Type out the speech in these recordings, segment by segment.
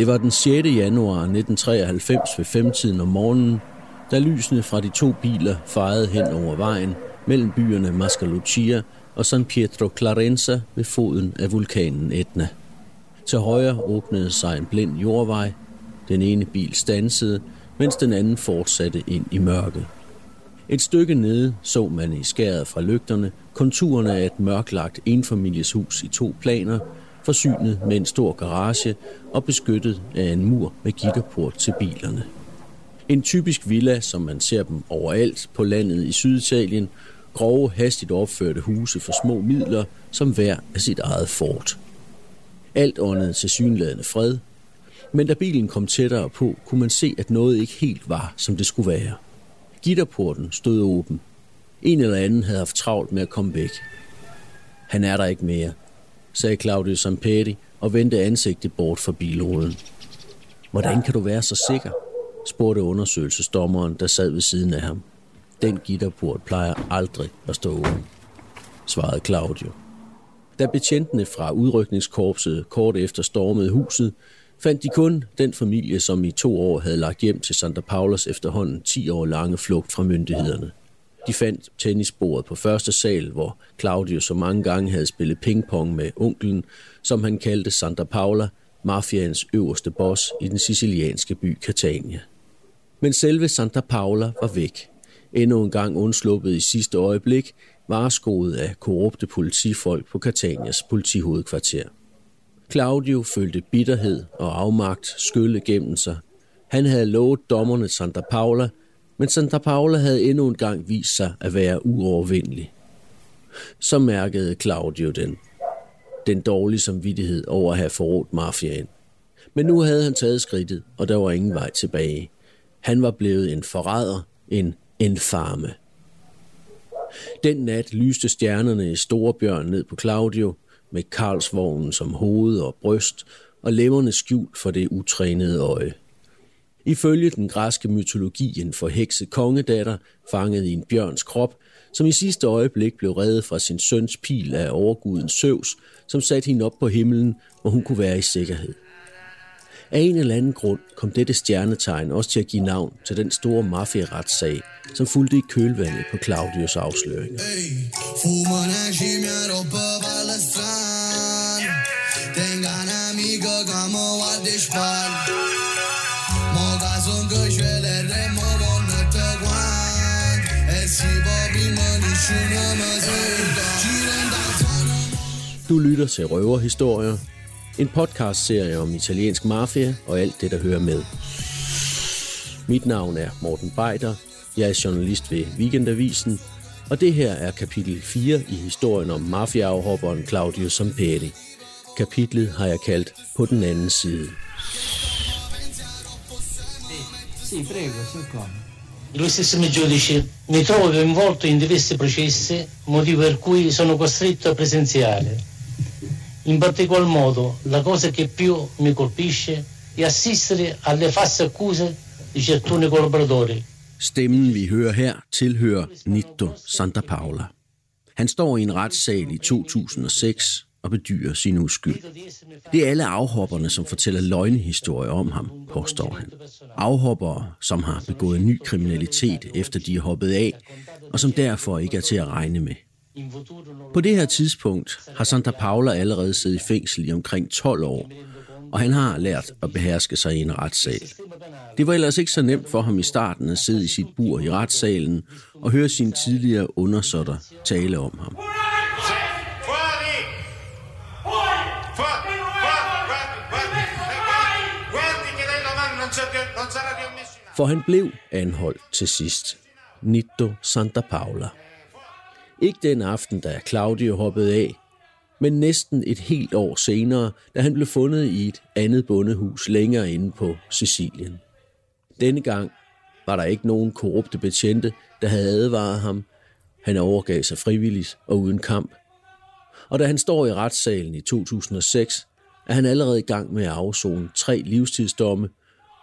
Det var den 6. januar 1993 ved femtiden om morgenen, da lysene fra de to biler fejede hen over vejen mellem byerne Mascalucia og San Pietro Clarenza ved foden af vulkanen Etna. Til højre åbnede sig en blind jordvej. Den ene bil stansede, mens den anden fortsatte ind i mørket. Et stykke nede så man i skæret fra lygterne konturerne af et mørklagt enfamilieshus i to planer, forsynet med en stor garage og beskyttet af en mur med gitterport til bilerne. En typisk villa, som man ser dem overalt på landet i Syditalien, grove, hastigt opførte huse for små midler, som hver af sit eget fort. Alt åndede til synladende fred, men da bilen kom tættere på, kunne man se, at noget ikke helt var, som det skulle være. Gitterporten stod åben. En eller anden havde haft travlt med at komme væk. Han er der ikke mere, sagde Claudio Samperi og vendte ansigtet bort fra bilruden. Hvordan kan du være så sikker? spurgte undersøgelsesdommeren, der sad ved siden af ham. Den gitterport plejer aldrig at stå åben, svarede Claudio. Da betjentene fra udrykningskorpset kort efter stormede huset, fandt de kun den familie, som i to år havde lagt hjem til Santa Paulas efterhånden 10 år lange flugt fra myndighederne. De fandt tennisbordet på første sal, hvor Claudio så mange gange havde spillet pingpong med onkelen, som han kaldte Santa Paula, mafians øverste boss i den sicilianske by Catania. Men selve Santa Paula var væk. Endnu en gang undsluppet i sidste øjeblik, vareskoet af korrupte politifolk på Catanias politihovedkvarter. Claudio følte bitterhed og afmagt skylle gennem sig. Han havde lovet dommerne Santa Paula, men Santa Paula havde endnu en gang vist sig at være uovervindelig. Så mærkede Claudio den. Den dårlige samvittighed over at have forrådt mafiaen. Men nu havde han taget skridtet, og der var ingen vej tilbage. Han var blevet en forræder, en infame. Den nat lyste stjernerne i Storebjørn ned på Claudio, med Karlsvognen som hoved og bryst, og lemmerne skjult for det utrænede øje. Ifølge den græske mytologi en forhekset kongedatter, fanget i en bjørns krop, som i sidste øjeblik blev reddet fra sin søns pil af overguden Søvs, som satte hende op på himlen, hvor hun kunne være i sikkerhed. Af en eller anden grund kom dette stjernetegn også til at give navn til den store mafia-retssag, som fulgte i kølvandet på Claudius afsløringer. Du lytter til Røverhistorier, en podcast-serie om italiensk mafia og alt det, der hører med. Mit navn er Morten Beider, jeg er journalist ved Weekendavisen, og det her er kapitel 4 i historien om mafiaafhopperen Claudio Samperi. Kapitlet har jeg kaldt På den anden side. Sì, prego, soccorro. Illustrissimi giudici, mi trovo coinvolto in diversi processi, motivo per cui sono costretto a presenziare. In particolar modo, la cosa che più mi colpisce è assistere alle false accuse di certuni collaboratori. Stemmen, vi hører her, tilhører Nitto Santa Paula. Han står i en retssal i 2006 og bedyrer sin uskyld. Det er alle afhopperne, som fortæller løgnehistorier om ham, påstår han. Afhoppere, som har begået ny kriminalitet efter de er hoppet af, og som derfor ikke er til at regne med. På det her tidspunkt har Santa Paula allerede siddet i fængsel i omkring 12 år, og han har lært at beherske sig i en retssal. Det var ellers ikke så nemt for ham i starten at sidde i sit bur i retssalen og høre sine tidligere undersåtter tale om ham. For han blev anholdt til sidst. Nitto Santa Paula. Ikke den aften, da Claudio hoppede af, Men næsten et helt år senere, da han blev fundet i et andet bondehus længere inde på Sicilien. Denne gang var der ikke nogen korrupte betjente, der havde advaret ham. Han overgav sig frivilligt og uden kamp. Og da han står i retssalen i 2006, er han allerede i gang med at afzone tre livstidsdomme,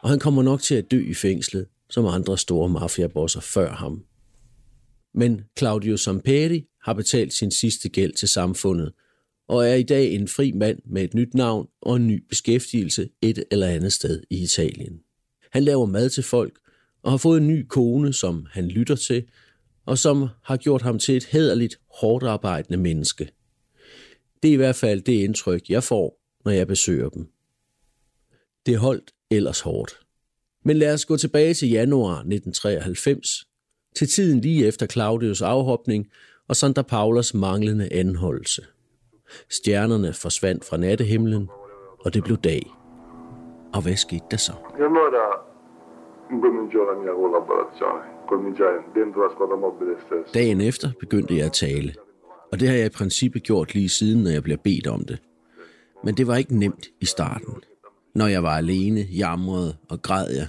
og han kommer nok til at dø i fængslet, som andre store mafiabosser før ham. Men Claudio Samperi har betalt sin sidste gæld til samfundet, og er i dag en fri mand med et nyt navn og en ny beskæftigelse et eller andet sted i Italien. Han laver mad til folk og har fået en ny kone, som han lytter til, og som har gjort ham til et hederligt, hårdt arbejdende menneske. Det er i hvert fald det indtryk, jeg får, når jeg besøger dem. Det holdt ellers hårdt. Men lad os gå tilbage til januar 1993, til tiden lige efter Claudius afhopning og Santa Paulas manglende anholdelse. Stjernerne forsvandt fra nattehimlen, og det blev dag. Og hvad skete der så? Dagen efter begyndte jeg at tale. Og det har jeg i princippet gjort lige siden, når jeg bliver bedt om det. Men det var ikke nemt i starten. Når jeg var alene, jamrede og græd jeg.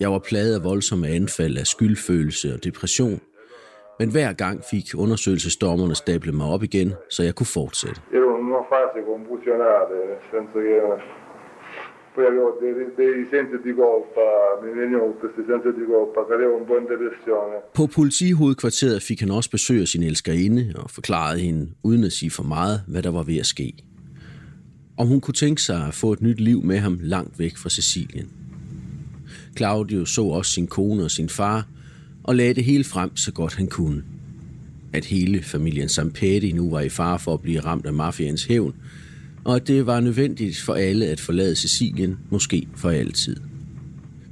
Jeg var plaget af voldsomme anfald af skyldfølelse og depression. Men hver gang fik undersøgelsesdommerne stablet mig op igen, så jeg kunne fortsætte. Ero in una fase confusionale, nel senso che poi avevo dei, dei sensi di colpa, mi venivano questi sensi di colpa, cadevo un po' in depressione. På politihovedkvarteret fik han også besøg af sin elskerinde og forklarede hende, uden at sige for meget, hvad der var ved at ske. Om hun kunne tænke sig at få et nyt liv med ham langt væk fra Sicilien. Claudio så også sin kone og sin far, og lagde det hele frem så godt han kunne. At hele familien Sampetti nu var i fare for at blive ramt af mafians hævn, og at det var nødvendigt for alle at forlade Sicilien, måske for altid.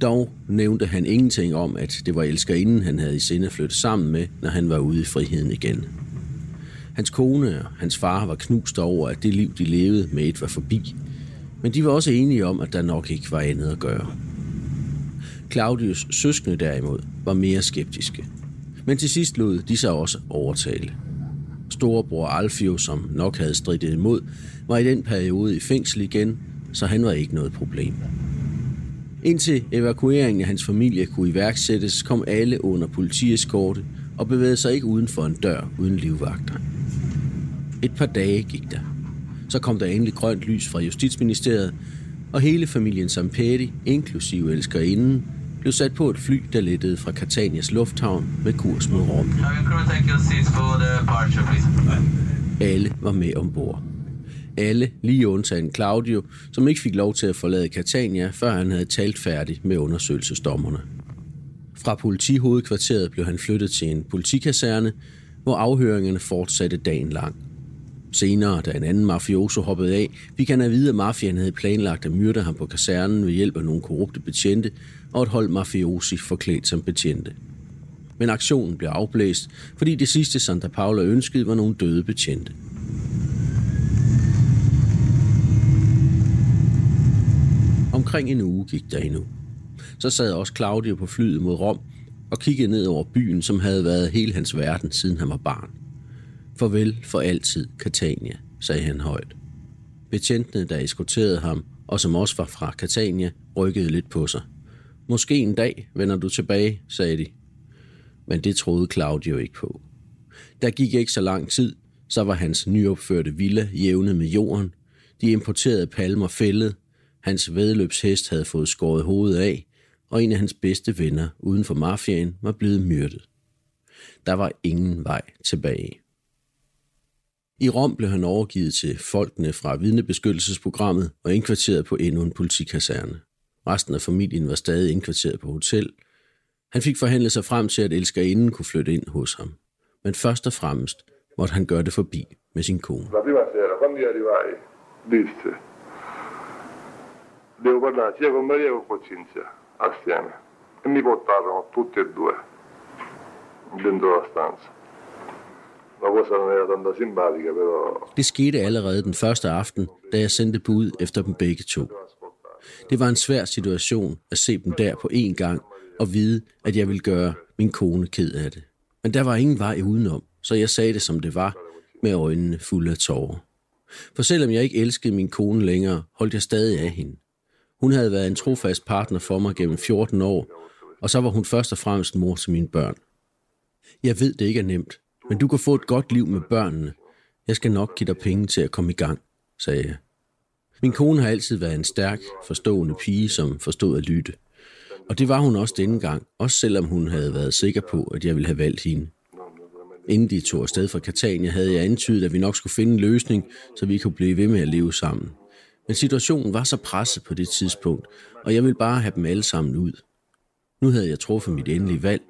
Dog nævnte han ingenting om, at det var elskerinden, han havde i sinde flyttet sammen med, når han var ude i friheden igen. Hans kone og hans far var knust over, at det liv, de levede med et var forbi. Men de var også enige om, at der nok ikke var andet at gøre. Claudius søskende derimod var mere skeptiske. Men til sidst lod de sig også overtale. Storebror Alfio, som nok havde stridet imod, var i den periode i fængsel igen, så han var ikke noget problem. Indtil evakueringen af hans familie kunne iværksættes, kom alle under politieskorte og bevægede sig ikke uden for en dør uden livvagter. Et par dage gik der. Så kom der endelig grønt lys fra Justitsministeriet, og hele familien Samperi, inklusive elskerinden, blev sat på et fly, der lettede fra Catanias lufthavn med kurs mod Rom. Alle var med ombord. Alle, lige undtagen Claudio, som ikke fik lov til at forlade Catania, før han havde talt færdigt med undersøgelsesdommerne. Fra politihovedkvarteret blev han flyttet til en politikaserne, hvor afhøringerne fortsatte dagen lang. Senere, da en anden mafioso hoppede af, fik han at vide, at mafiaen havde planlagt at myrde ham på kasernen ved hjælp af nogle korrupte betjente og et hold mafiosi forklædt som betjente. Men aktionen blev afblæst, fordi det sidste Santa Paula ønskede var nogle døde betjente. Omkring en uge gik der endnu. Så sad også Claudio på flyet mod Rom og kiggede ned over byen, som havde været hele hans verden, siden han var barn. Farvel for altid, Catania, sagde han højt. Betjentene, der eskorterede ham, og som også var fra Catania, rykkede lidt på sig. Måske en dag vender du tilbage, sagde de. Men det troede Claudio ikke på. Der gik ikke så lang tid, så var hans nyopførte villa jævnet med jorden. De importerede palmer fældet. Hans vedløbshest havde fået skåret hovedet af, og en af hans bedste venner uden for mafiaen var blevet myrdet. Der var ingen vej tilbage. I Rom blev han overgivet til folkene fra vidnebeskyttelsesprogrammet og indkvarteret på endnu en politikaserne. Resten af familien var stadig indkvarteret på hotel. Han fik forhandlet sig frem til, at elskerinden kunne flytte ind hos ham. Men først og fremmest måtte han gøre det forbi med sin kone. Sera, quando arrivai, disse, devo parlare sia con Maria che con Cinzia, assieme. E mi portarono tutti e due dentro la stanza. La cosa non era tanto simpatica, però Det skete allerede den første aften, da jeg sendte bud efter dem begge to. Det var en svær situation at se dem der på én gang og vide, at jeg ville gøre min kone ked af det. Men der var ingen vej udenom, så jeg sagde det som det var, med øjnene fulde af tårer. For selvom jeg ikke elskede min kone længere, holdt jeg stadig af hende. Hun havde været en trofast partner for mig gennem 14 år, og så var hun først og fremmest mor til mine børn. Jeg ved, det ikke er nemt, men du kan få et godt liv med børnene. Jeg skal nok give dig penge til at komme i gang, sagde jeg. Min kone har altid været en stærk, forstående pige, som forstod at lytte. Og det var hun også denne gang, også selvom hun havde været sikker på, at jeg ville have valgt hende. Inden de tog afsted fra Catania, havde jeg antydet, at vi nok skulle finde en løsning, så vi kunne blive ved med at leve sammen. Men situationen var så presset på det tidspunkt, og jeg ville bare have dem alle sammen ud. Nu havde jeg truffet mit endelige valg.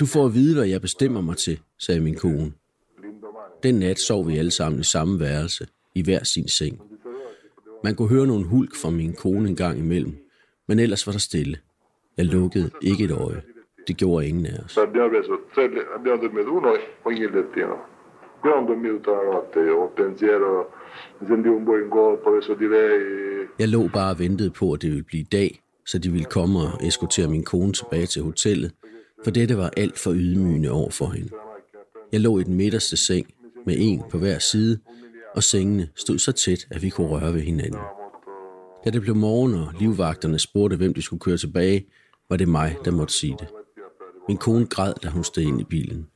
Du får at vide, hvad jeg bestemmer mig til, sagde min kone. Den nat sov vi alle sammen i samme værelse, i hver sin seng. Man kunne høre nogle hulk fra min kone en gang imellem, men ellers var der stille. Jeg lukkede ikke et øje. Det gjorde ingen af os. Lei. Jeg lå bare og ventede på, at det ville blive dag, så de ville komme og eskortere min kone tilbage til hotellet, for dette var alt for ydmygende over for hende. Jeg lå i den midterste seng med en på hver side, og sengene stod så tæt, at vi kunne røre ved hinanden. Da det blev morgen, og livvagterne spurgte, hvem de skulle køre tilbage, var det mig, der måtte sige det. Min kone græd, da hun steg ind i bilen.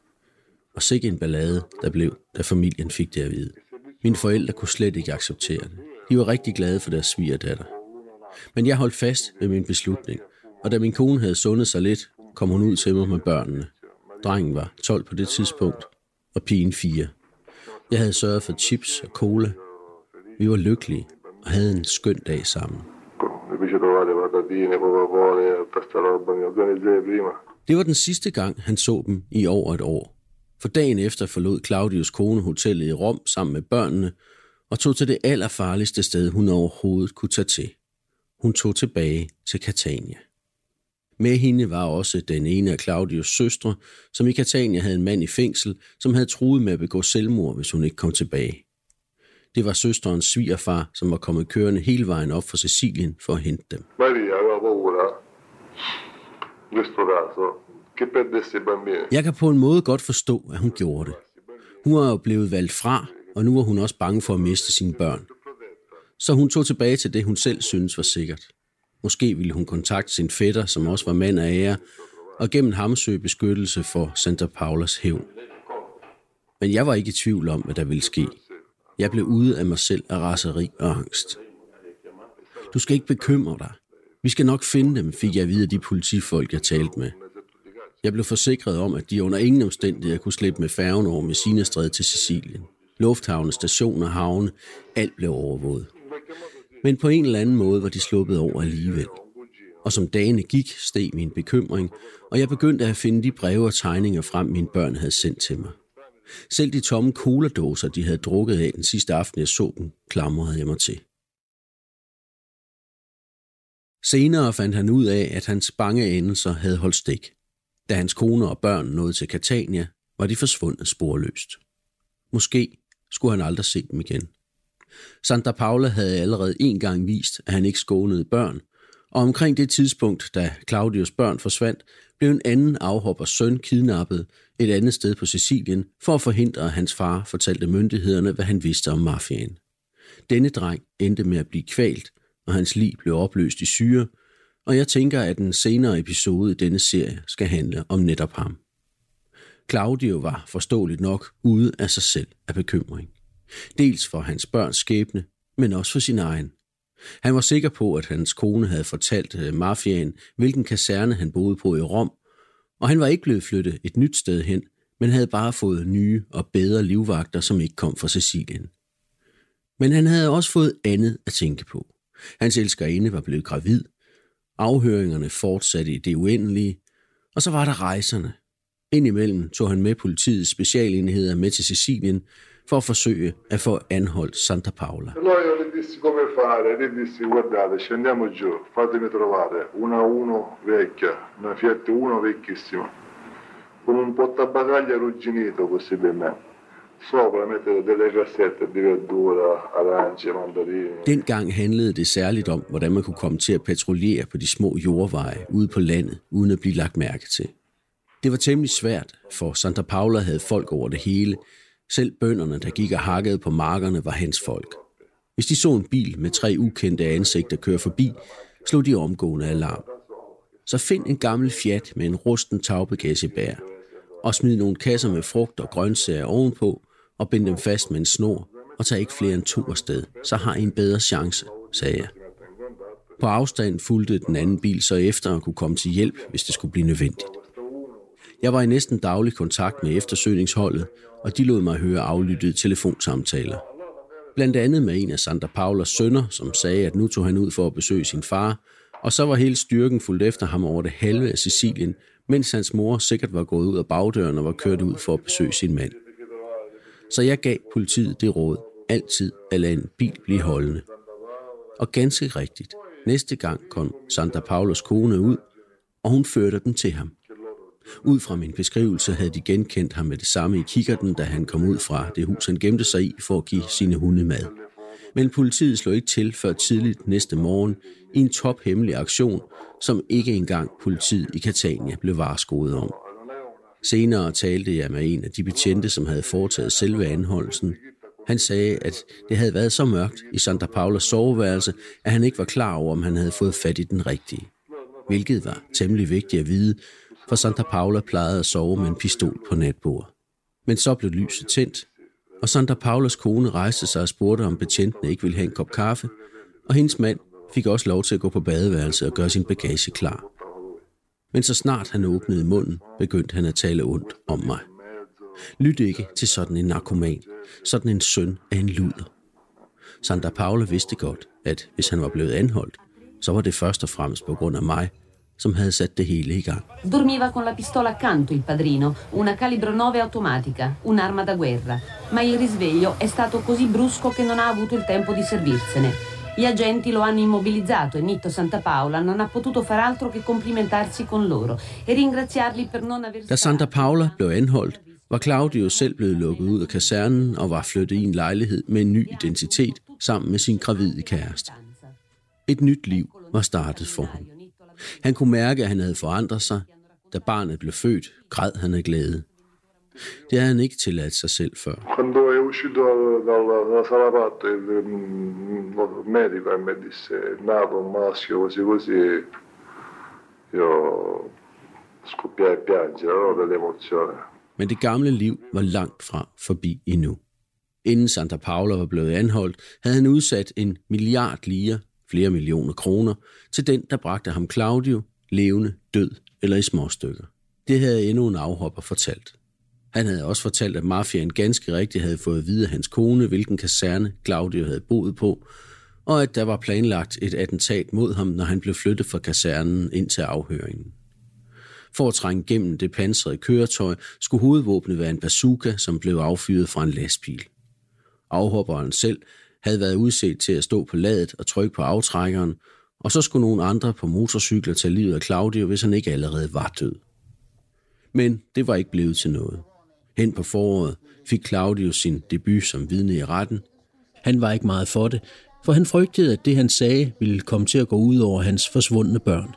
Og sikke en ballade, der blev, da familien fik det at vide. Mine forældre kunne slet ikke acceptere det. De var rigtig glade for deres svigerdatter. Men jeg holdt fast ved min beslutning, og da min kone havde sundet sig lidt, kom hun ud til mig med børnene. Drengen var 12 på det tidspunkt, og pigen 4. Jeg havde sørget for chips og cola. Vi var lykkelige og havde en skøn dag sammen. Det var den sidste gang, han så dem i over et år. For dagen efter forlod Claudius kone hotellet i Rom sammen med børnene og tog til det allerfarligste sted, hun overhovedet kunne tage til. Hun tog tilbage til Catania. Med hende var også den ene af Claudius søstre, som i Catania havde en mand i fængsel, som havde truet med at begå selvmord, hvis hun ikke kom tilbage. Det var søsterens svigerfar, som var kommet kørende hele vejen op fra Sicilien for at hente dem. Maria aveva paura, in questo caso, che perdesse i bambini. Jeg kan på en måde godt forstå, at hun gjorde det. Hun var jo blevet valgt fra, og nu var hun også bange for at miste sine børn. Så hun tog tilbage til det, hun selv syntes var sikkert. Måske ville hun kontakte sin fætter, som også var mand af ære, og gennem ham søge beskyttelse for Santa Paulas hævn. Men jeg var ikke i tvivl om, hvad der ville ske. Jeg blev ude af mig selv af raseri og angst. Du skal ikke bekymre dig. Vi skal nok finde dem, fik jeg at vide af de politifolk, jeg talte med. Jeg blev forsikret om, at de under ingen omstændigheder kunne slippe med færgen over Messinastræde til Sicilien. Lufthavne, stationer, havne, alt blev overvåget. Men på en eller anden måde var de sluppet over alligevel. Og som dagene gik, steg min bekymring, og jeg begyndte at finde de breve og tegninger frem, mine børn havde sendt til mig. Selv de tomme coladåser, de havde drukket af den sidste aften, jeg så dem, klamrede jeg mig til. Senere fandt han ud af, at hans bange endelser havde holdt stik. Da hans kone og børn nåede til Catania, var de forsvundet sporløst. Måske skulle han aldrig se dem igen. Santa Paula havde allerede en gang vist, at han ikke skånede børn, og omkring det tidspunkt, da Claudius børn forsvandt, blev en anden afhoppers søn kidnappet et andet sted på Sicilien for at forhindre, at hans far fortalte myndighederne, hvad han vidste om mafiaen. Denne dreng endte med at blive kvalt, og hans lig blev opløst i syre, og jeg tænker, at den senere episode i denne serie skal handle om netop ham. Claudio var forståeligt nok ude af sig selv af bekymring. Dels for hans børns skæbne, men også for sin egen. Han var sikker på, at hans kone havde fortalt øh, mafiaen, hvilken kaserne han boede på i Rom, og han var ikke blevet flyttet et nyt sted hen, men havde bare fået nye og bedre livvagter, som ikke kom fra Sicilien. Men han havde også fået andet at tænke på. Hans elskerinde var blevet gravid, afhøringerne fortsatte i det uendelige, og så var der rejserne. Indimellem tog han med politiets specialenheder med til Sicilien for at forsøge at få anholdt Santa Paula. Allora io le dissi come fare, le dissi guardate scendiamo giù, fatemi trovare una Uno vecchia, una Fiat Uno vecchissima, con un portabagagli arrugginito possibilmente. Sopra mettete delle cassette di verdura, arance, mandarini. Dengang handlede det særligt om, hvordan man kunne komme til at patruljere på de små jordveje ude på landet, uden at blive lagt mærke til. Det var temmelig svært, for Santa Paula havde folk over det hele, selv bønderne, der gik og hakkede på markerne, var hans folk. Hvis de så en bil med tre ukendte ansigter køre forbi, slog de omgående alarm. Så find en gammel Fiat med en rusten tagbagagebær, og smid nogle kasser med frugt og grøntsager ovenpå, og bind dem fast med en snor, og tag ikke flere end to afsted, så har I en bedre chance, sagde jeg. På afstand fulgte den anden bil så efter at kunne komme til hjælp, hvis det skulle blive nødvendigt. Jeg var i næsten daglig kontakt med eftersøgningsholdet, og de lod mig høre aflyttede telefonsamtaler. Blandt andet med en af Sandra Paulas sønner, som sagde, at nu tog han ud for at besøge sin far, og så var hele styrken fuldt efter ham over det halve af Sicilien, mens hans mor sikkert var gået ud af bagdøren og var kørt ud for at besøge sin mand. Så jeg gav politiet det råd, altid at lade en bil blive holdende. Og ganske rigtigt, næste gang kom Sandra Paulos kone ud, og hun førte dem til ham. Ud fra min beskrivelse havde de genkendt ham med det samme i kikkerten, da han kom ud fra det hus, han gemte sig i for at give sine hunde mad. Men politiet slog ikke til før tidligt næste morgen i en tophemmelig aktion, som ikke engang politiet i Catania blev varskoet om. Senere talte jeg med en af de betjente, som havde foretaget selve anholdelsen. Han sagde, at det havde været så mørkt i Santa Paulas soveværelse, at han ikke var klar over, om han havde fået fat i den rigtige. Hvilket var temmelig vigtigt at vide, for Santa Paula plejede at sove med en pistol på natbordet. Men så blev lyset tændt, og Santa Paulas kone rejste sig og spurgte, om betjentene ikke ville have en kop kaffe, og hendes mand fik også lov til at gå på badeværelset og gøre sin bagage klar. Men så snart han åbnede munden, begyndte han at tale ondt om mig. Lyt ikke til sådan en narkoman, sådan en søn af en luder. Santa Paula vidste godt, at hvis han var blevet anholdt, så var det først og fremmest på grund af mig, som havde sat det hele i gang. Dormiva con la pistola accanto il padrino, una calibro 9 automatica, un'arma da guerra. Ma il risveglio è stato così brusco che non ha avuto il tempo di servirsene. Gli agenti lo hanno immobilizzato e Nitto Santa Paola non ha potuto far altro che complimentarsi con loro e ringraziarli per non aver... Da Santa Paula blev anholdt, var Claudio selv blevet lukket ud af kasernen og var flyttet i en lejlighed med en ny identitet sammen med sin gravide kæreste. Et nyt liv var startet for ham. Han kunne mærke, at han havde forandret sig. Da barnet blev født, græd han af glæde. Det havde han ikke tilladt sig selv før. Men det gamle liv var langt fra forbi endnu. Inden Santa Paula var blevet anholdt, havde han udsat en milliard lire, flere millioner kroner, til den, der bragte ham Claudio, levende, død eller i små stykker. Det havde endnu en afhopper fortalt. Han havde også fortalt, at mafiaen ganske rigtigt havde fået at vide af hans kone, hvilken kaserne Claudio havde boet på, og at der var planlagt et attentat mod ham, når han blev flyttet fra kasernen ind til afhøringen. For at trænge gennem det pansrede køretøj, skulle hovedvåbnet være en bazooka, som blev affyret fra en lastbil. Afhopperen selv havde været udset til at stå på ladet og trykke på aftrækkeren, og så skulle nogle andre på motorcykler tage livet af Claudio, hvis han ikke allerede var død. Men det var ikke blevet til noget. Hen på foråret fik Claudio sin debut som vidne i retten. Han var ikke meget for det, for han frygtede, at det han sagde ville komme til at gå ud over hans forsvundne børn.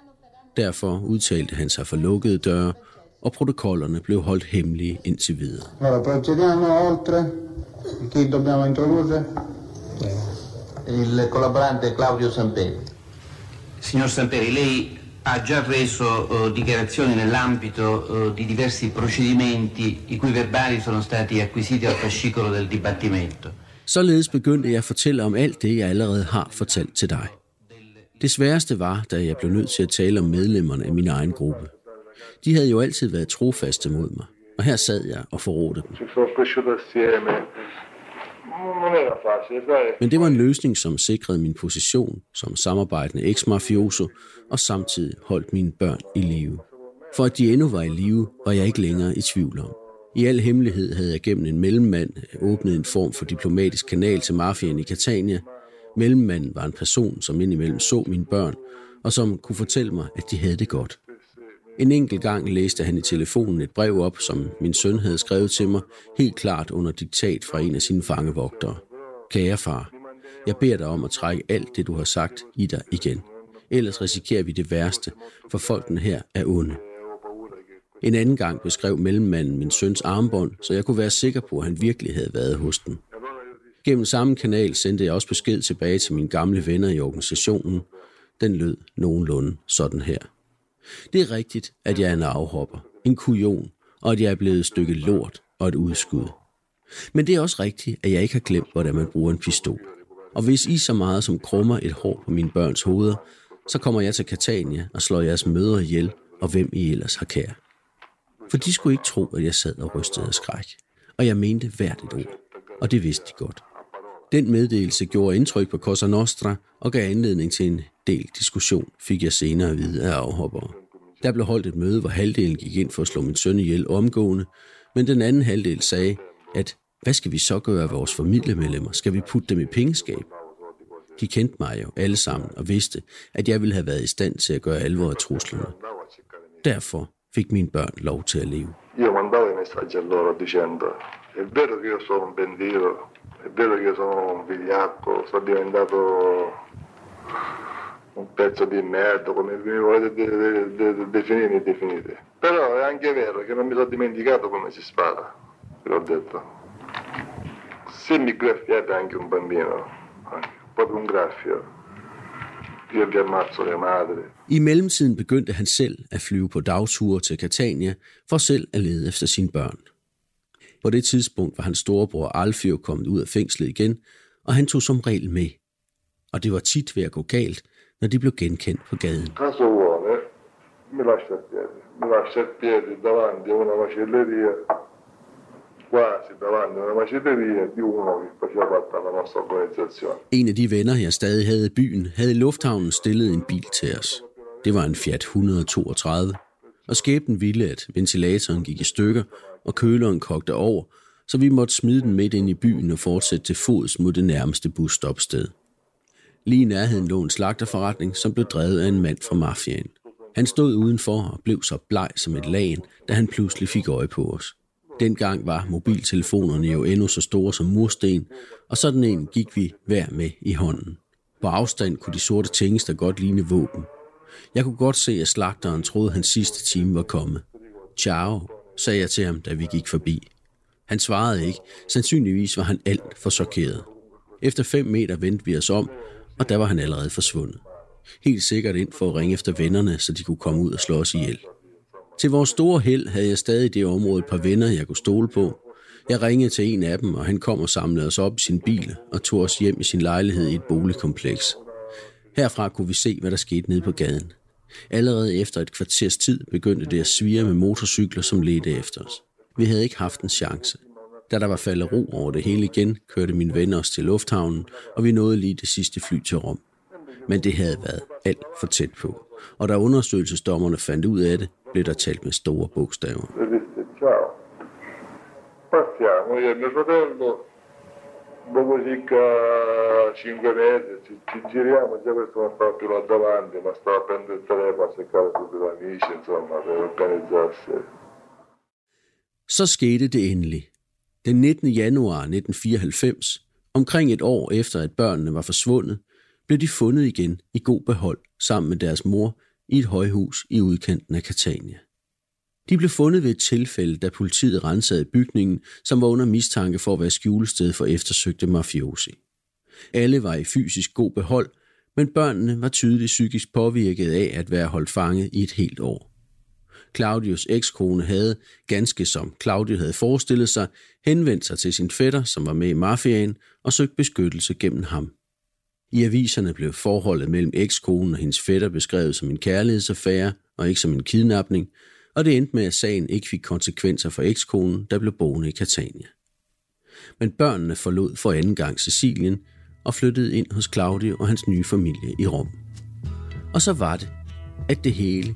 Derfor udtalte han sig for lukkede døre, og protokollerne blev holdt hemmelige indtil videre. Allora, procediamo oltre. Chi dobbiamo introdurre? Il collaborante Claudio Samperi. Signor Samperi, lei ha già reso eh, dichiarazioni nell'ambito eh, di diversi procedimenti i cui verbali sono stati acquisiti al fascicolo del dibattimento. Således begyndte jeg at fortælle om alt det, jeg allerede har fortalt til dig. Det sværeste var, da jeg blev nødt til at tale om medlemmerne af min egen gruppe. De havde jo altid været trofaste mod mig, og her sad jeg og forrådte dem. Men det var en løsning, som sikrede min position som samarbejdende eks-mafioso og samtidig holdt mine børn i live. For at de endnu var i live, var jeg ikke længere i tvivl om. I al hemmelighed havde jeg gennem en mellemmand åbnet en form for diplomatisk kanal til mafiaen i Catania. Mellemmanden var en person, som indimellem så mine børn, og som kunne fortælle mig, at de havde det godt. En enkelt gang læste han i telefonen et brev op, som min søn havde skrevet til mig, helt klart under diktat fra en af sine fangevogtere. Kære far, jeg beder dig om at trække alt det, du har sagt, i dig igen. Ellers risikerer vi det værste, for folkene her er onde. En anden gang beskrev mellemmanden min søns armbånd, så jeg kunne være sikker på, at han virkelig havde været hos den. Gennem samme kanal sendte jeg også besked tilbage til mine gamle venner i organisationen. Den lød nogenlunde sådan her. Det er rigtigt, at jeg er en afhopper, en kujon, og at jeg er blevet et stykke lort og et udskud. Men det er også rigtigt, at jeg ikke har glemt, hvordan man bruger en pistol. Og hvis I så meget som krummer et hår på mine børns hoveder, så kommer jeg til Catania og slår jeres mødre ihjel, og hvem I ellers har kær. For de skulle ikke tro, at jeg sad og rystede af skræk. Og jeg mente hvert et ord. Og det vidste de godt. Den meddelelse gjorde indtryk på Cosa Nostra og gav anledning til en del diskussion, fik jeg senere at vide af afhoppere. Der blev holdt et møde, hvor halvdelen gik ind for at slå min søn ihjel omgående, men den anden halvdel sagde, at hvad skal vi så gøre af vores familiemedlemmer? Skal vi putte dem i pengeskab? De kendte mig jo alle sammen og vidste, at jeg ville have været i stand til at gøre alvor af truslerne. Derfor fik mine børn lov til at leve. Io mandavo i messaggi a loro dicendo è vero che io sono un pendio, è vero che io sono un vigliacco, sono diventato un pezzo di merda, come mi volete de- de- de- de- definire, definite. Però è anche vero che non mi sono dimenticato come si spara, ve l'ho detto. Se mi graffiate anche un bambino, anche, proprio un graffio, io vi ammazzo le madri. I mellemtiden begyndte han selv at flyve på dagture til Catania for selv at lede efter sine børn. På det tidspunkt var hans storebror Alfio kommet ud af fængslet igen, og han tog som regel med. Og det var tit ved at gå galt, når de blev genkendt på gaden. En af de venner, jeg stadig havde i byen, havde i lufthavnen stillet en bil til os. Det var en Fiat 132, og skæbnen ville, at ventilatoren gik i stykker, og køleren kogte over, så vi måtte smide den midt ind i byen og fortsætte til fods mod det nærmeste busstopsted. Lige i nærheden lå en slagterforretning, som blev drevet af en mand fra mafiaen. Han stod udenfor og blev så bleg som et lagen, da han pludselig fik øje på os. Dengang var mobiltelefonerne jo endnu så store som mursten, og sådan en gik vi hver med i hånden. På afstand kunne de sorte tingester godt ligne våben. Jeg kunne godt se, at slagteren troede, at hans sidste time var kommet. Ciao, sagde jeg til ham, da vi gik forbi. Han svarede ikke. Sandsynligvis var han alt for chokeret. Efter fem meter vendte vi os om, og der var han allerede forsvundet. Helt sikkert ind for at ringe efter vennerne, så de kunne komme ud og slå os ihjel. Til vores store held havde jeg stadig i det område et par venner, jeg kunne stole på. Jeg ringede til en af dem, og han kom og samlede os op i sin bil og tog os hjem i sin lejlighed i et boligkompleks. Herfra kunne vi se, hvad der skete nede på gaden. Allerede efter et kvarters tid begyndte det at svire med motorcykler, som ledte efter os. Vi havde ikke haft en chance. Da der var faldet ro over det hele igen, kørte mine venner os til lufthavnen, og vi nåede lige det sidste fly til Rom. Men det havde været alt for tæt på. Og da undersøgelsesdommerne fandt ud af det, blev der talt med store bogstaver. E disse ciao. Partiamo, io mio fratello, dopo circa 5 mesi ci, ci giriamo, già questo non stava più là davanti, ma stava a prendere il telefono a cercare subito amici, insomma, per organizzarsi. Så skete det endelig. Den 19. januar 1994, omkring et år efter at børnene var forsvundet, blev de fundet igen i god behold sammen med deres mor i et højhus i udkanten af Catania. De blev fundet ved et tilfælde, da politiet rensede bygningen, som var under mistanke for at være skjulested for eftersøgte mafiosi. Alle var i fysisk god behold, men børnene var tydeligt psykisk påvirket af at være holdt fanget i et helt år. Claudius ekskone havde, ganske som Claudio havde forestillet sig, henvendt sig til sin fætter, som var med i mafiaen, og søgt beskyttelse gennem ham. I aviserne blev forholdet mellem ekskonen og hendes fætter beskrevet som en kærlighedsaffære og ikke som en kidnapning, og det endte med, at sagen ikke fik konsekvenser for ekskonen, der blev boende i Catania. Men børnene forlod for anden gang Sicilien og flyttede ind hos Claudio og hans nye familie i Rom. Og så var det, at det hele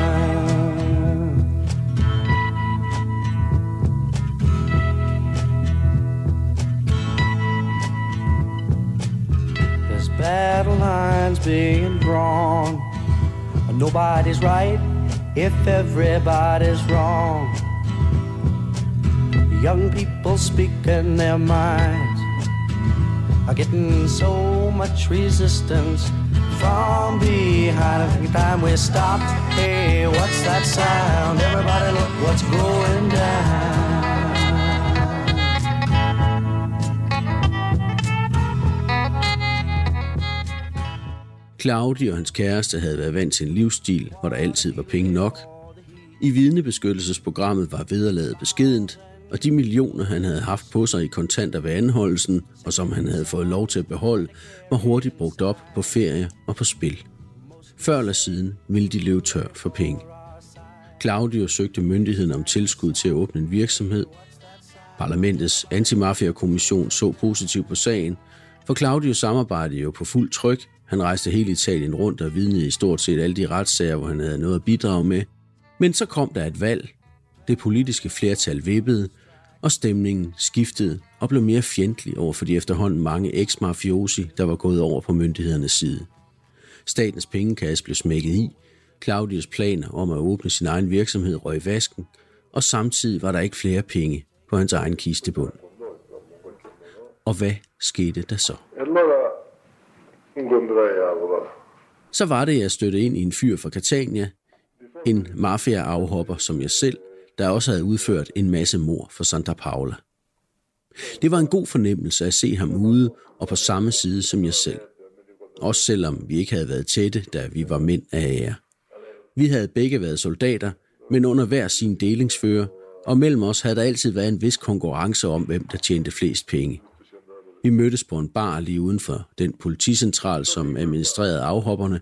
battle lines being drawn. Nobody's right if everybody's wrong. Young people speaking their minds are getting so much resistance from behind. Every time we stop, hey, what's that sound? Everybody look what's going down. Claudi og hans kæreste havde været vant til en livsstil, hvor der altid var penge nok. I vidnebeskyttelsesprogrammet var vederlaget beskedent, og de millioner, han havde haft på sig i kontanter ved anholdelsen, og som han havde fået lov til at beholde, var hurtigt brugt op på ferie og på spil. Før eller siden ville de løbe tør for penge. Claudio søgte myndigheden om tilskud til at åbne en virksomhed. Parlamentets antimafia-kommission så positivt på sagen, for Claudio samarbejdede jo på fuld tryk. Han rejste hele Italien rundt og vidnede i stort set alle de retssager, hvor han havde noget at bidrage med. Men så kom der et valg. Det politiske flertal vippede, og stemningen skiftede og blev mere fjendtlig over for de efterhånden mange eks-mafiosi, der var gået over på myndighedernes side. Statens pengekasse blev smækket i, Claudius planer om at åbne sin egen virksomhed røg i vasken, og samtidig var der ikke flere penge på hans egen kistebund. Og hvad skete der så? Så var det, jeg støtte ind i en fyr fra Catania, en mafia-afhopper som jeg selv, der også havde udført en masse mor for Santa Paula. Det var en god fornemmelse at se ham ude og på samme side som jeg selv. Også selvom vi ikke havde været tætte, da vi var mænd af ære. Vi havde begge været soldater, men under hver sin delingsfører, og mellem os havde der altid været en vis konkurrence om, hvem der tjente flest penge. Vi mødtes på en bar lige uden for den politicentral, som administrerede afhopperne.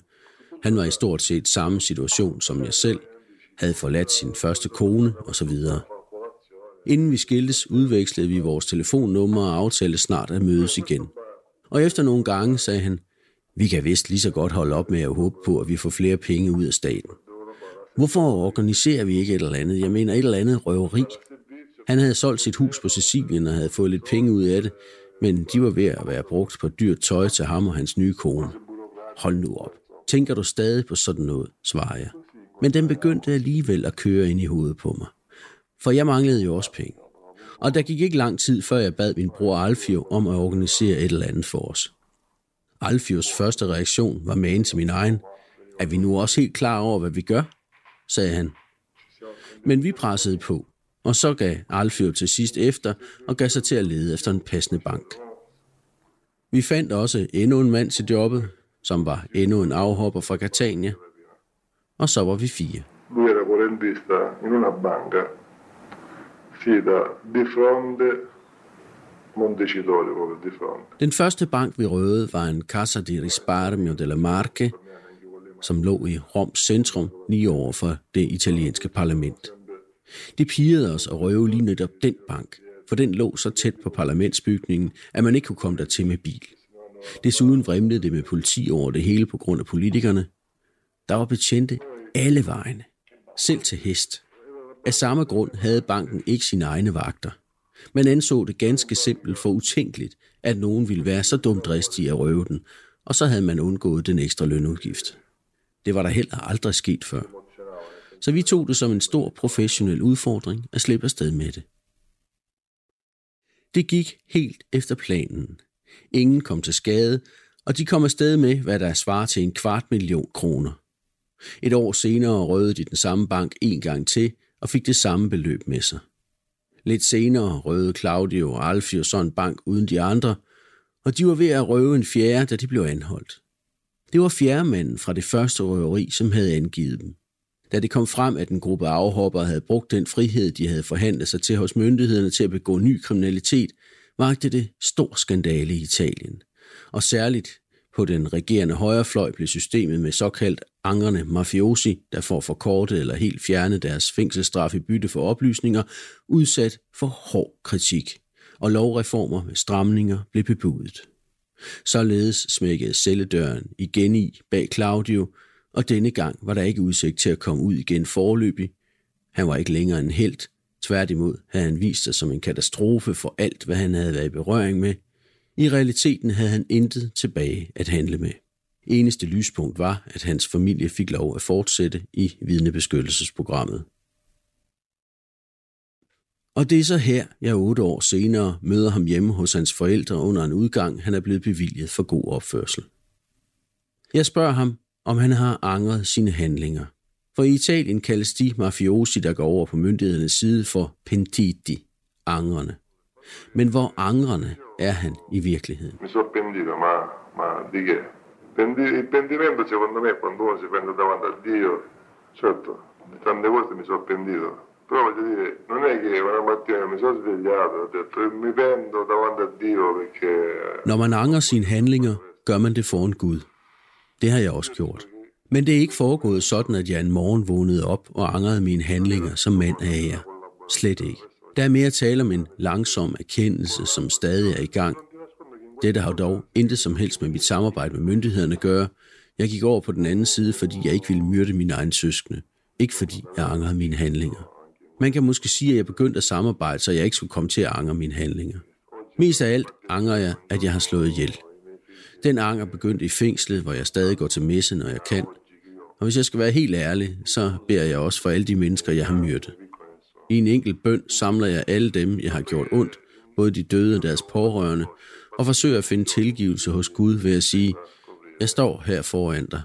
Han var i stort set samme situation som jeg selv, havde forladt sin første kone osv. Inden vi skiltes, udvekslede vi vores telefonnummer og aftalte snart at mødes igen. Og efter nogle gange sagde han, vi kan vist lige så godt holde op med at håbe på, at vi får flere penge ud af staten. Hvorfor organiserer vi ikke et eller andet? Jeg mener et eller andet røveri. Han havde solgt sit hus på Sicilien og havde fået lidt penge ud af det, men de var ved at være brugt på dyrt tøj til ham og hans nye kone. Hold nu op. Tænker du stadig på sådan noget, svarer jeg. Men den begyndte alligevel at køre ind i hovedet på mig. For jeg manglede jo også penge. Og der gik ikke lang tid, før jeg bad min bror Alfio om at organisere et eller andet for os. Alfios første reaktion var magen til min egen. Er vi nu også helt klar over, hvad vi gør? sagde han. Men vi pressede på, og så gav Alfio til sidst efter og gav sig til at lede efter en passende bank. Vi fandt også endnu en mand til jobbet, som var endnu en afhopper fra Catania, og så var vi fire. Lui era correntista in una banca, sì, da di fronte Montecitorio, proprio di fronte. Den første bank, vi røvede, var en Casa di Risparmio della Marche, som lå i Roms centrum lige over for det italienske parlament. Det pigede os at røve lige netop den bank, for den lå så tæt på parlamentsbygningen, at man ikke kunne komme der til med bil. Desuden vrimlede det med politi over det hele på grund af politikerne. Der var betjente alle vejene, selv til hest. Af samme grund havde banken ikke sine egne vagter. Man anså det ganske simpelt for utænkeligt, at nogen ville være så dumdristig at røve den, og så havde man undgået den ekstra lønudgift. Det var der heller aldrig sket før. Så vi tog det som en stor professionel udfordring at slippe afsted med det. Det gik helt efter planen. Ingen kom til skade, og de kom afsted med, hvad der svarer til en kvart million kroner. Et år senere røvede de den samme bank en gang til og fik det samme beløb med sig. Lidt senere røvede Claudio og Alfio sådan en bank uden de andre, og de var ved at røve en fjerde, da de blev anholdt. Det var fjerdemanden fra det første røveri, som havde angivet dem. Da det kom frem, at en gruppe afhoppere havde brugt den frihed, de havde forhandlet sig til hos myndighederne til at begå ny kriminalitet, vagte det stor skandale i Italien. Og særligt på den regerende højrefløj blev systemet med såkaldt angrende mafiosi, der får forkortet eller helt fjernet deres fængselsstraf i bytte for oplysninger, udsat for hård kritik, og lovreformer med stramninger blev bebudet. Således smækkede celledøren igen i bag Claudio, og denne gang var der ikke udsigt til at komme ud igen forløbig. Han var ikke længere en held, tværtimod havde han vist sig som en katastrofe for alt, hvad han havde været i berøring med. I realiteten havde han intet tilbage at handle med. Eneste lyspunkt var, at hans familie fik lov at fortsætte i vidnebeskyttelsesprogrammet. Og det er så her, jeg otte år senere møder ham hjemme hos hans forældre under en udgang, han er blevet bevilget for god opførsel. Jeg spørger ham, om han har angret sine handlinger. For i Italien kaldes de mafiosi, der går over på myndighedernes side for pentiti, angrende. Men hvor angrende er han i virkeligheden? Mi sono pentito, ma, ma di che? Pendi- il pentimento secondo me quando uno si pende davanti a Dio, certo, di tante cose mi sono pentito. Però voglio dire, non è che una mattina mi sono svegliato e ho detto mi pento davanti a Dio perché... Når man angrer sine handlinger, gør man det foran Gud. Det har jeg også gjort. Men det er ikke foregået sådan, at jeg en morgen vågnede op og angrede mine handlinger som mand af jer. Slet ikke. Der er mere tale om en langsom erkendelse, som stadig er i gang. Dette har dog intet som helst med mit samarbejde med myndighederne at gøre. Jeg gik over på den anden side, fordi jeg ikke ville myrde mine egne søskende. Ikke fordi jeg angrede mine handlinger. Man kan måske sige, at jeg begyndte at samarbejde, så jeg ikke skulle komme til at angre mine handlinger. Mest af alt angrer jeg, at jeg har slået ihjel. Den anger begyndte i fængslet, hvor jeg stadig går til messe, når jeg kan. Og hvis jeg skal være helt ærlig, så beder jeg også for alle de mennesker, jeg har myrdet. I en enkelt bøn samler jeg alle dem, jeg har gjort ondt, både de døde og deres pårørende, og forsøger at finde tilgivelse hos Gud ved at sige, jeg står her foran dig.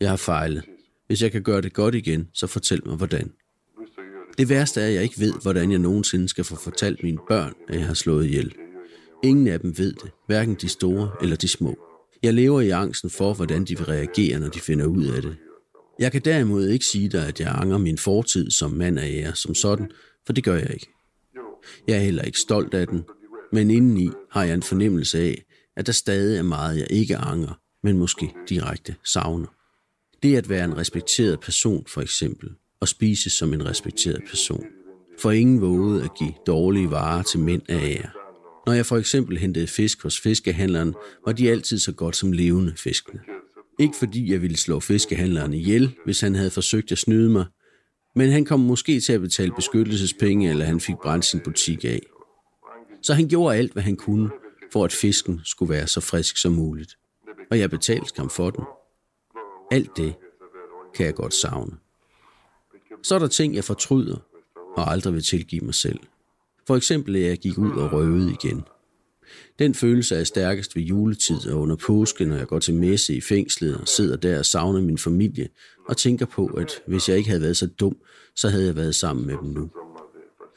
Jeg har fejlet. Hvis jeg kan gøre det godt igen, så fortæl mig hvordan. Det værste er, at jeg ikke ved, hvordan jeg nogensinde skal få fortalt mine børn, at jeg har slået ihjel. Ingen af dem ved det, hverken de store eller de små. Jeg lever i angsten for, hvordan de vil reagere, når de finder ud af det. Jeg kan derimod ikke sige dig, at jeg angrer min fortid som mand af jer som sådan, for det gør jeg ikke. Jeg er heller ikke stolt af den, men indeni har jeg en fornemmelse af, at der stadig er meget, jeg ikke angrer, men måske direkte savner. Det at være en respekteret person, for eksempel, og spise som en respekteret person. For ingen vågede at give dårlige varer til mænd af jer. Når jeg for eksempel hentede fisk hos fiskehandleren, var de altid så godt som levende fiskene. Ikke fordi jeg ville slå fiskehandleren ihjel, hvis han havde forsøgt at snyde mig, men han kom måske til at betale beskyttelsespenge, eller han fik brændt sin butik af. Så han gjorde alt, hvad han kunne, for at fisken skulle være så frisk som muligt. Og jeg betalte ham for den. Alt det kan jeg godt savne. Så er der ting, jeg fortryder og aldrig vil tilgive mig selv. For eksempel, at jeg gik ud og røvede igen. Den følelse er stærkest ved juletid og under påske, når jeg går til messe i fængslet og sidder der og savner min familie og tænker på, at hvis jeg ikke havde været så dum, så havde jeg været sammen med dem nu.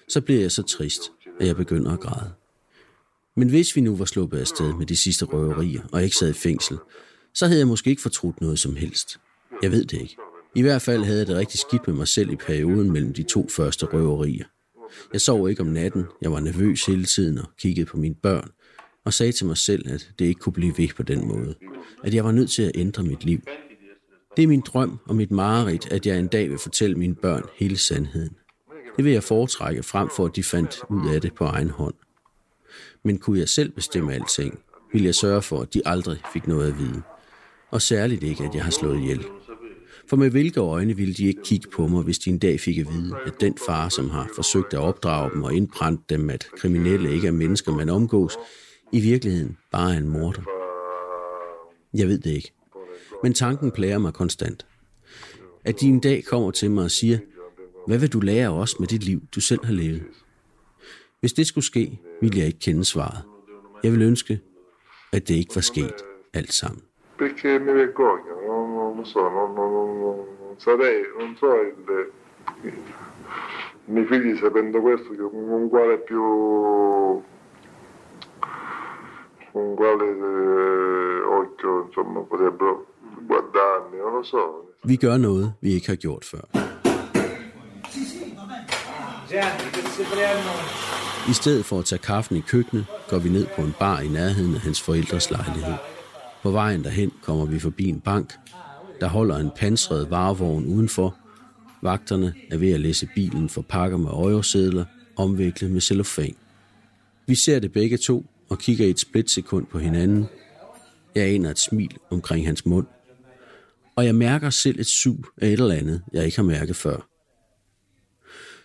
Så bliver jeg så trist, at jeg begynder at græde. Men hvis vi nu var sluppet afsted med de sidste røverier og ikke sad i fængsel, så havde jeg måske ikke fortrudt noget som helst. Jeg ved det ikke. I hvert fald havde jeg det rigtig skidt med mig selv i perioden mellem de to første røverier. Jeg sov ikke om natten, jeg var nervøs hele tiden og kiggede på mine børn, og sagde til mig selv, at det ikke kunne blive ved på den måde. At jeg var nødt til at ændre mit liv. Det er min drøm og mit mareridt, at jeg en dag vil fortælle mine børn hele sandheden. Det vil jeg foretrække frem for, at de fandt ud af det på egen hånd. Men kunne jeg selv bestemme alting, ville jeg sørge for, at de aldrig fik noget at vide. Og særligt ikke, at jeg har slået ihjel. For med hvilke øjne ville de ikke kigge på mig, hvis de en dag fik at vide, at den far, som har forsøgt at opdrage dem og indbrænde dem, at kriminelle ikke er mennesker, man omgås, i virkeligheden bare er en morder. Jeg ved det ikke. Men tanken plager mig konstant. At de en dag kommer til mig og siger, hvad vil du lære os med det liv, du selv har levet? Hvis det skulle ske, ville jeg ikke kende svaret. Jeg vil ønske, at det ikke var sket alt sammen. Perché mi vergogno, non, so, non, non, non, non sarei, non so il, i miei figli sapendo questo che con quale più con quale eh, occhio insomma potrebbero guardarmi, non lo so. Vi gør noget, vi ikke har gjort før. I stedet for at tage kaffen i køkkenet, går vi ned på en bar i nærheden af hans forældres lejlighed. På vejen derhen kommer vi forbi en bank, der holder en pansret varevogn udenfor. Vagterne er ved at læse bilen for pakker med øjersedler, omviklet med cellofan. Vi ser det begge to og kigger i et splitsekund på hinanden. Jeg aner et smil omkring hans mund. Og jeg mærker selv et sug af et eller andet, jeg ikke har mærket før.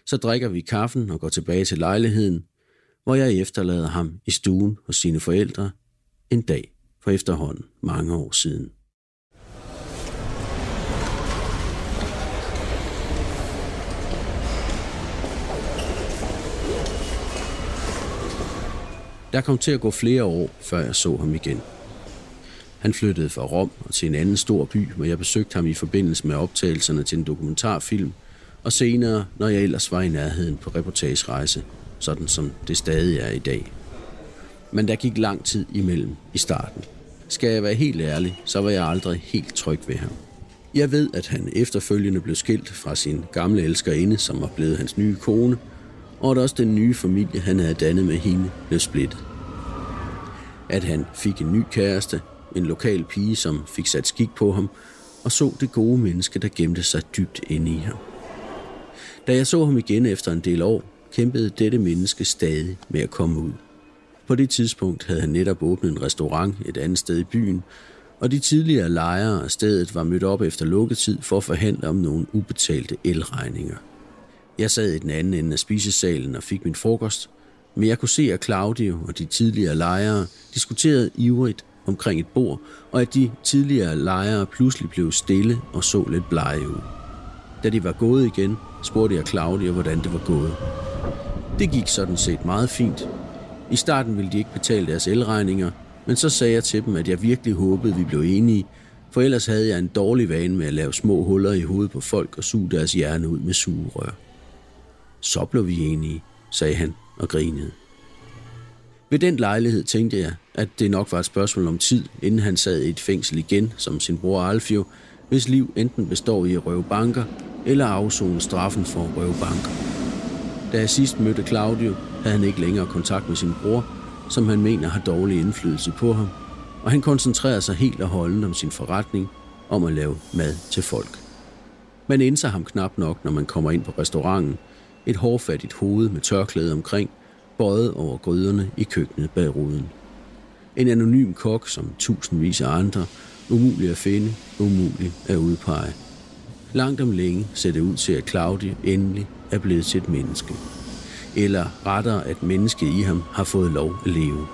Så drikker vi kaffen og går tilbage til lejligheden, hvor jeg efterlader ham i stuen hos sine forældre en dag for efterhånden mange år siden. Der kom til at gå flere år, før jeg så ham igen. Han flyttede fra Rom og til en anden stor by, hvor jeg besøgte ham i forbindelse med optagelserne til en dokumentarfilm, og senere, når jeg ellers var i nærheden på reportagerejse, sådan som det stadig er i dag. Men der gik lang tid imellem i starten. Skal jeg være helt ærlig, så var jeg aldrig helt tryg ved ham. Jeg ved, at han efterfølgende blev skilt fra sin gamle elskerinde, som var blevet hans nye kone, og at også den nye familie, han havde dannet med hende, blev splittet. At han fik en ny kæreste, en lokal pige, som fik sat skik på ham, og så det gode menneske, der gemte sig dybt inde i ham. Da jeg så ham igen efter en del år, kæmpede dette menneske stadig med at komme ud. På det tidspunkt havde han netop åbnet en restaurant et andet sted i byen, og de tidligere lejere af stedet var mødt op efter lukketid for at forhandle om nogle ubetalte elregninger. Jeg sad i den anden ende af spisesalen og fik min frokost, men jeg kunne se, at Claudio og de tidligere lejere diskuterede ivrigt omkring et bord, og at de tidligere lejere pludselig blev stille og så lidt blege ud. Da de var gået igen, spurgte jeg Claudia, hvordan det var gået. Det gik sådan set meget fint. I starten ville de ikke betale deres elregninger, men så sagde jeg til dem, at jeg virkelig håbede, vi blev enige, for ellers havde jeg en dårlig vane med at lave små huller i hovedet på folk og suge deres hjerne ud med sugerør. Så blev vi enige, sagde han og grinede. Ved den lejlighed tænkte jeg, at det nok var et spørgsmål om tid, inden han sad i et fængsel igen, som sin bror Alfio, hvis liv enten består i at røve banker, eller afzone straffen for at røve banker. Da jeg sidst mødte Claudio, havde han ikke længere kontakt med sin bror, som han mener har dårlig indflydelse på ham, og han koncentrerer sig helt og holdent om sin forretning om at lave mad til folk. Man indser ham knap nok, når man kommer ind på restauranten, et hårfattigt hoved med tørklæde omkring, bøjet over gryderne i køkkenet bag ruden. En anonym kok, som tusindvis af andre, umulig at finde, umulig at udpege. Langt om længe ser det ud til, at Claudia endelig er blevet til et menneske. Eller rettere, at mennesket i ham har fået lov at leve.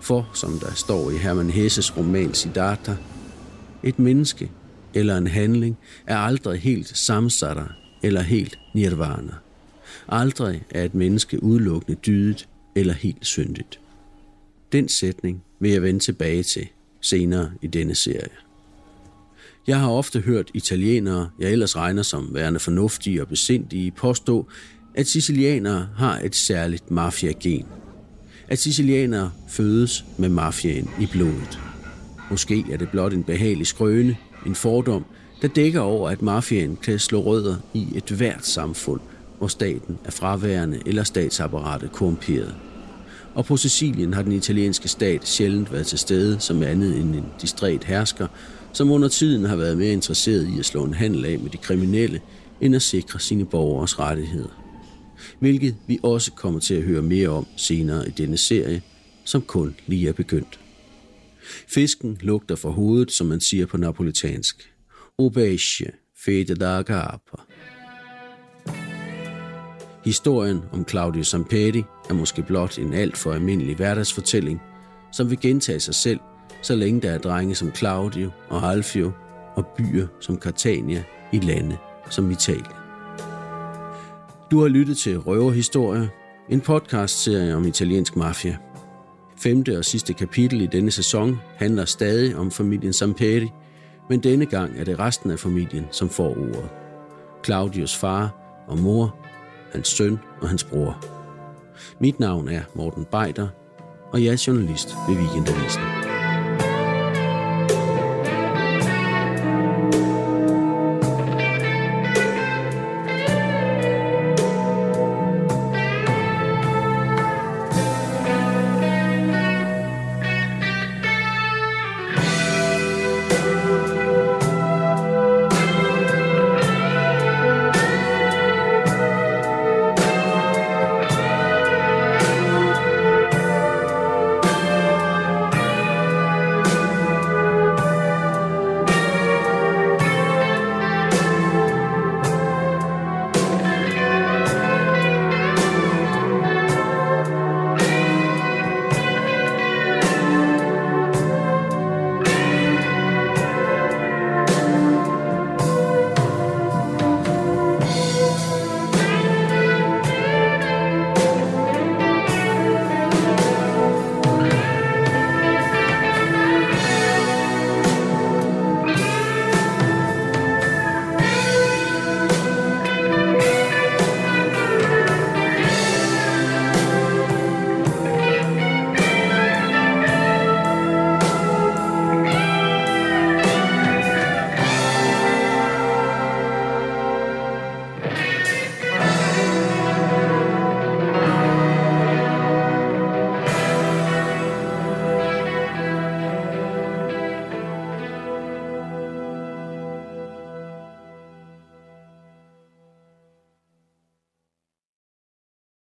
For, som der står i Hermann Hesses roman Siddhartha, et menneske eller en handling er aldrig helt samsatter eller helt nirvana. Aldrig er et menneske udelukkende dydet eller helt syndigt. Den sætning vil jeg vende tilbage til senere i denne serie. Jeg har ofte hørt italienere, jeg ellers regner som værende fornuftige og besindige, påstå, at sicilianere har et særligt mafiagen. At sicilianere fødes med mafiaen i blodet. Måske er det blot en behagelig skrøne, en fordom, der dækker over, at mafiaen kan slå rødder i et hvert samfund, hvor staten er fraværende eller statsapparatet korrumperet. Og på Sicilien har den italienske stat sjældent været til stede som andet end en distræt hersker, som under tiden har været mere interesseret i at slå en handel af med de kriminelle, end at sikre sine borgers rettigheder. Hvilket vi også kommer til at høre mere om senere i denne serie, som kun lige er begyndt. Fisken lugter fra hovedet, som man siger på napolitansk. Obesce, fede da agapa. Historien om Claudio Sampetti er måske blot en alt for almindelig hverdagsfortælling, som vil gentage sig selv, så længe der er drenge som Claudio og Alfio og byer som Catania i lande som Italien. Du har lyttet til Røverhistorie, en podcast-serie om italiensk mafia. Femte og sidste kapitel i denne sæson handler stadig om familien Samperi, men denne gang er det resten af familien, som får ordet. Claudios far og mor, hans søn og hans bror. Mit navn er Morten Beider, og jeg er journalist ved Weekendavisen.